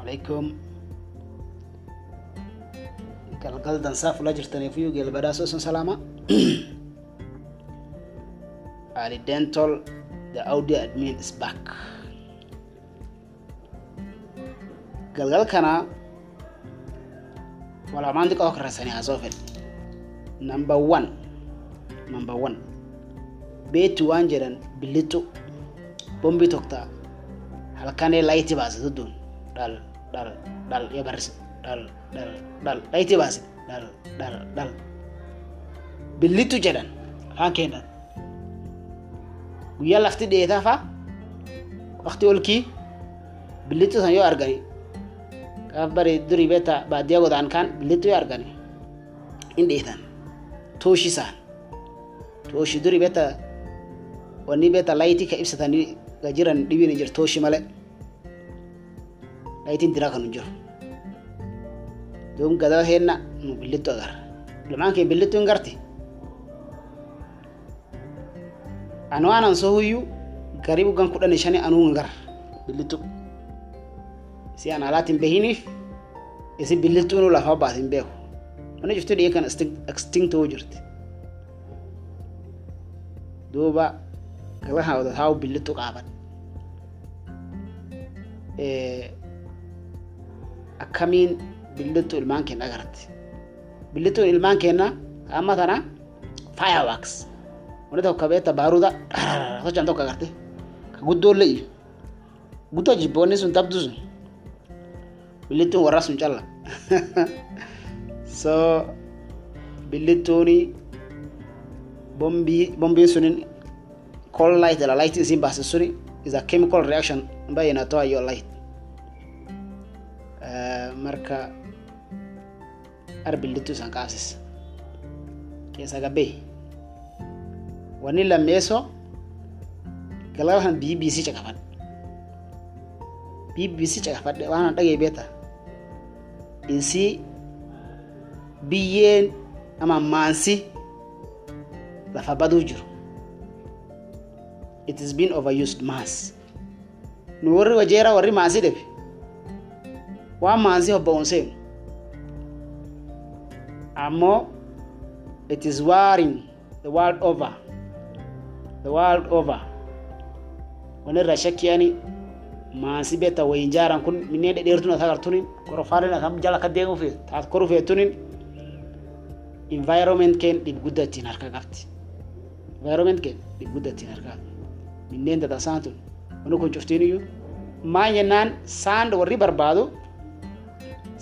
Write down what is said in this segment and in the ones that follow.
calaykum galgal dansaaf ula jirtaniifiyu geelbadhaasoo isin salaama ali dental the audio admin is back. Galgalkana walamaanti qoo karasani hasoo fedhe number one number one. Beetu waan jedhan bilixu bombi tokko halkanee layti baasatu duun dhal dhal yoo barrise dhal dhal dhal layti baase dhal dhal dhal bilixu jedhan afaan keenan guyyaa lafti dheetaa fa waqti olkii bilixu san yoo argani gaaf bari durii beeta baadiyyaa godaan kaan bilixu yoo argani in dheetan tooshi isaan tooshi durii beeta wanni beeta layitii ka ibsatanii ga jiran dhibiin jir tooshi malee layitiin diraa kan hin jiru duum gadaa heenna nu billittu agarra ilmaan kee billittu hin garti anu anan sohuyyuu garibu gan kudhan shani anuu hin garra billittu si an alaatiin behiniif isi billittuunu lafa baatin beeku wani jiftu dhiyee kan extinct ta'uu jirti duuba galaha wada taa bilixu qaaban akkamiin bilixu ilmaan keenya agarti bilixuun ilmaan keenya amma tana fireworks. wani tokko beetta baaruuda tochan tokko agarte ka guddoo le'ii guddoo jibboonni sun tabdu sun bilixuun warra sun calla so bombii bombiin sunin cold light la light isin baase suni is a chemical reaction. inatoa hiyo light. uh, marka arbilitu isan kaasis keessa gabbee. Wanni lammeeso galgalan bbc caqafadhe bbc caqafadhe waan dhagee beeta. Isi biyyeen ama maansi lafa baduu jiru. It has been overused mass nu warri wajeera warri maasi dhebe hobba'uun seenu ammoo it is warring the world over. The world over. Wanirra shakkiyani maasi beetta wayin jaaran kun minneen dhedheertun ata gartunin korofaanin atam jala ka deemu fe taat koru feetunin environment keen dhib gudda ittiin harka qabdi environment keen dhib gudda ittiin harka qabdi minneen dada saantun wani kun cuftiin iyyuu maan jennaan saand warri barbaadu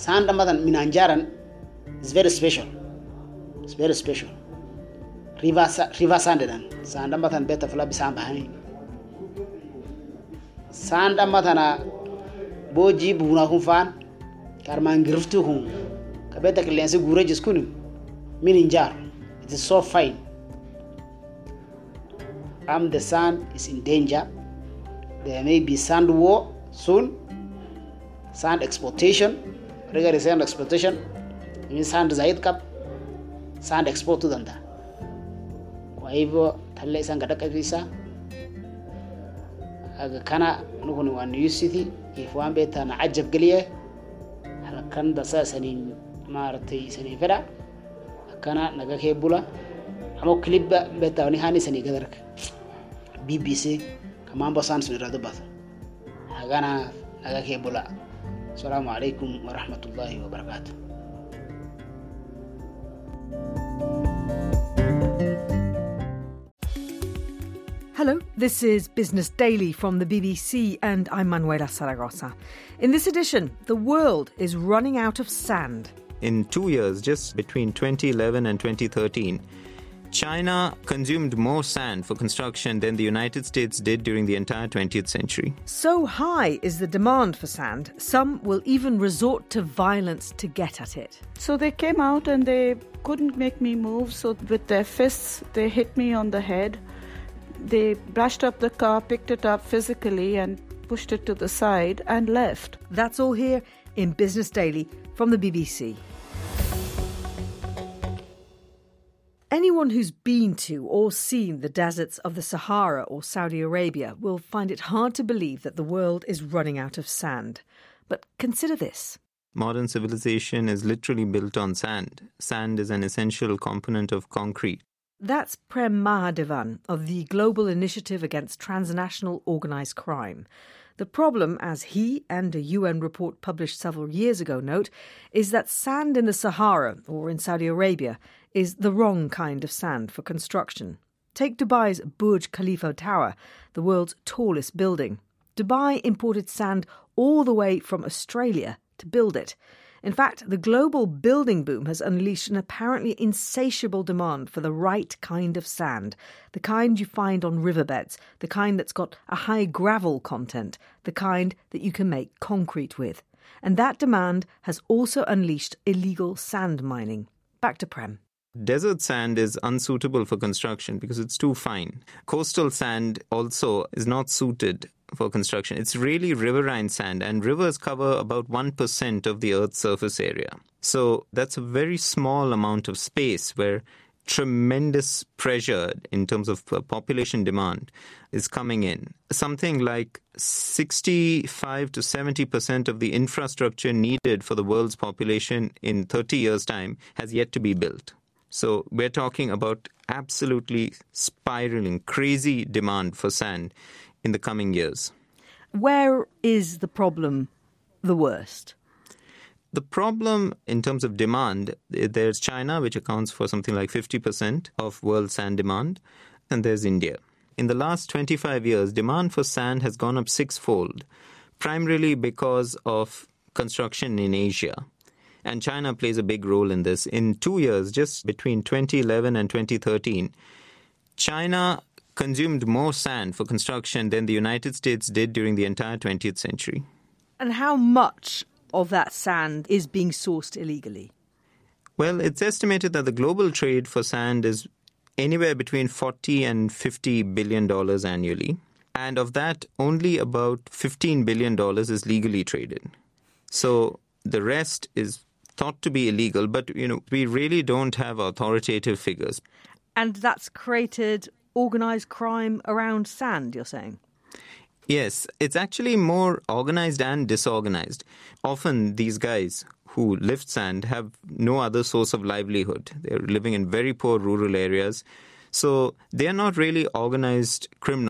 saand ammatan minaan jaaran is very special. Is very special. River river sand jedhan saand ammatan beetta fula bisaan bahanii saand ammatana boojii buunaa kun faan karmaan giriftuu kun ka beetta qilleensi guuree jis kun min hin jaaru it is so fine. Um, the sand is in danger. There may be sand war soon, sand exportation. Regarding sand exportation, ni sand zaid kap, sand export tu danda. Kwa hivyo talle isaan gada qabisa. Aga kana nukuni waan yusiti if waan beektaa na cajab geliye halkan dasaa saniin maaragtay sanii fedha akkana naga kee bula amo kilibba beektaa wani haani sanii gadarka. BBC kamambo sana sunirra dubbata hagana naga kee bula asalaamu alaikum warahmatullahi wabarakaatu Hello, this is Business Daily from the BBC, and I'm Manuela Saragossa. In this edition, the world is running out of sand. In two years, just between 2011 and 2013, China consumed more sand for construction than the United States did during the entire 20th century. So high is the demand for sand, some will even resort to violence to get at it. So they came out and they couldn't make me move, so with their fists, they hit me on the head. They brushed up the car, picked it up physically, and pushed it to the side and left. That's all here in Business Daily from the BBC. Anyone who's been to or seen the deserts of the Sahara or Saudi Arabia will find it hard to believe that the world is running out of sand. But consider this. Modern civilization is literally built on sand. Sand is an essential component of concrete. That's Prem Mahadevan of the Global Initiative Against Transnational Organised Crime. The problem, as he and a UN report published several years ago note, is that sand in the Sahara or in Saudi Arabia is the wrong kind of sand for construction. Take Dubai's Burj Khalifa Tower, the world's tallest building. Dubai imported sand all the way from Australia to build it. In fact, the global building boom has unleashed an apparently insatiable demand for the right kind of sand, the kind you find on riverbeds, the kind that's got a high gravel content, the kind that you can make concrete with. And that demand has also unleashed illegal sand mining. Back to Prem. Desert sand is unsuitable for construction because it's too fine. Coastal sand also is not suited for construction. It's really riverine sand, and rivers cover about 1% of the Earth's surface area. So that's a very small amount of space where tremendous pressure in terms of population demand is coming in. Something like 65 to 70% of the infrastructure needed for the world's population in 30 years' time has yet to be built. So we're talking about absolutely spiraling, crazy demand for sand in the coming years. Where is the problem the worst? The problem in terms of demand, there's China, which accounts for something like 50% of world sand demand, and there's India. In the last 25 years, demand for sand has gone up sixfold, primarily because of construction in Asia. And China plays a big role in this. In two years, just between 2011 and 2013, China consumed more sand for construction than the United States did during the entire 20th century. And how much of that sand is being sourced illegally? Well, it's estimated that the global trade for sand is anywhere between 40 and 50 billion dollars annually. And of that, only about 15 billion dollars is legally traded. So the rest is thought to be illegal, but you know, we really don't have authoritative figures. And that's created organized crime around sand, you're saying? Yes, it's actually more organized and disorganized. Often these guys who lift sand have no other source of livelihood. They're living in very poor rural areas. So they're not really organized criminals.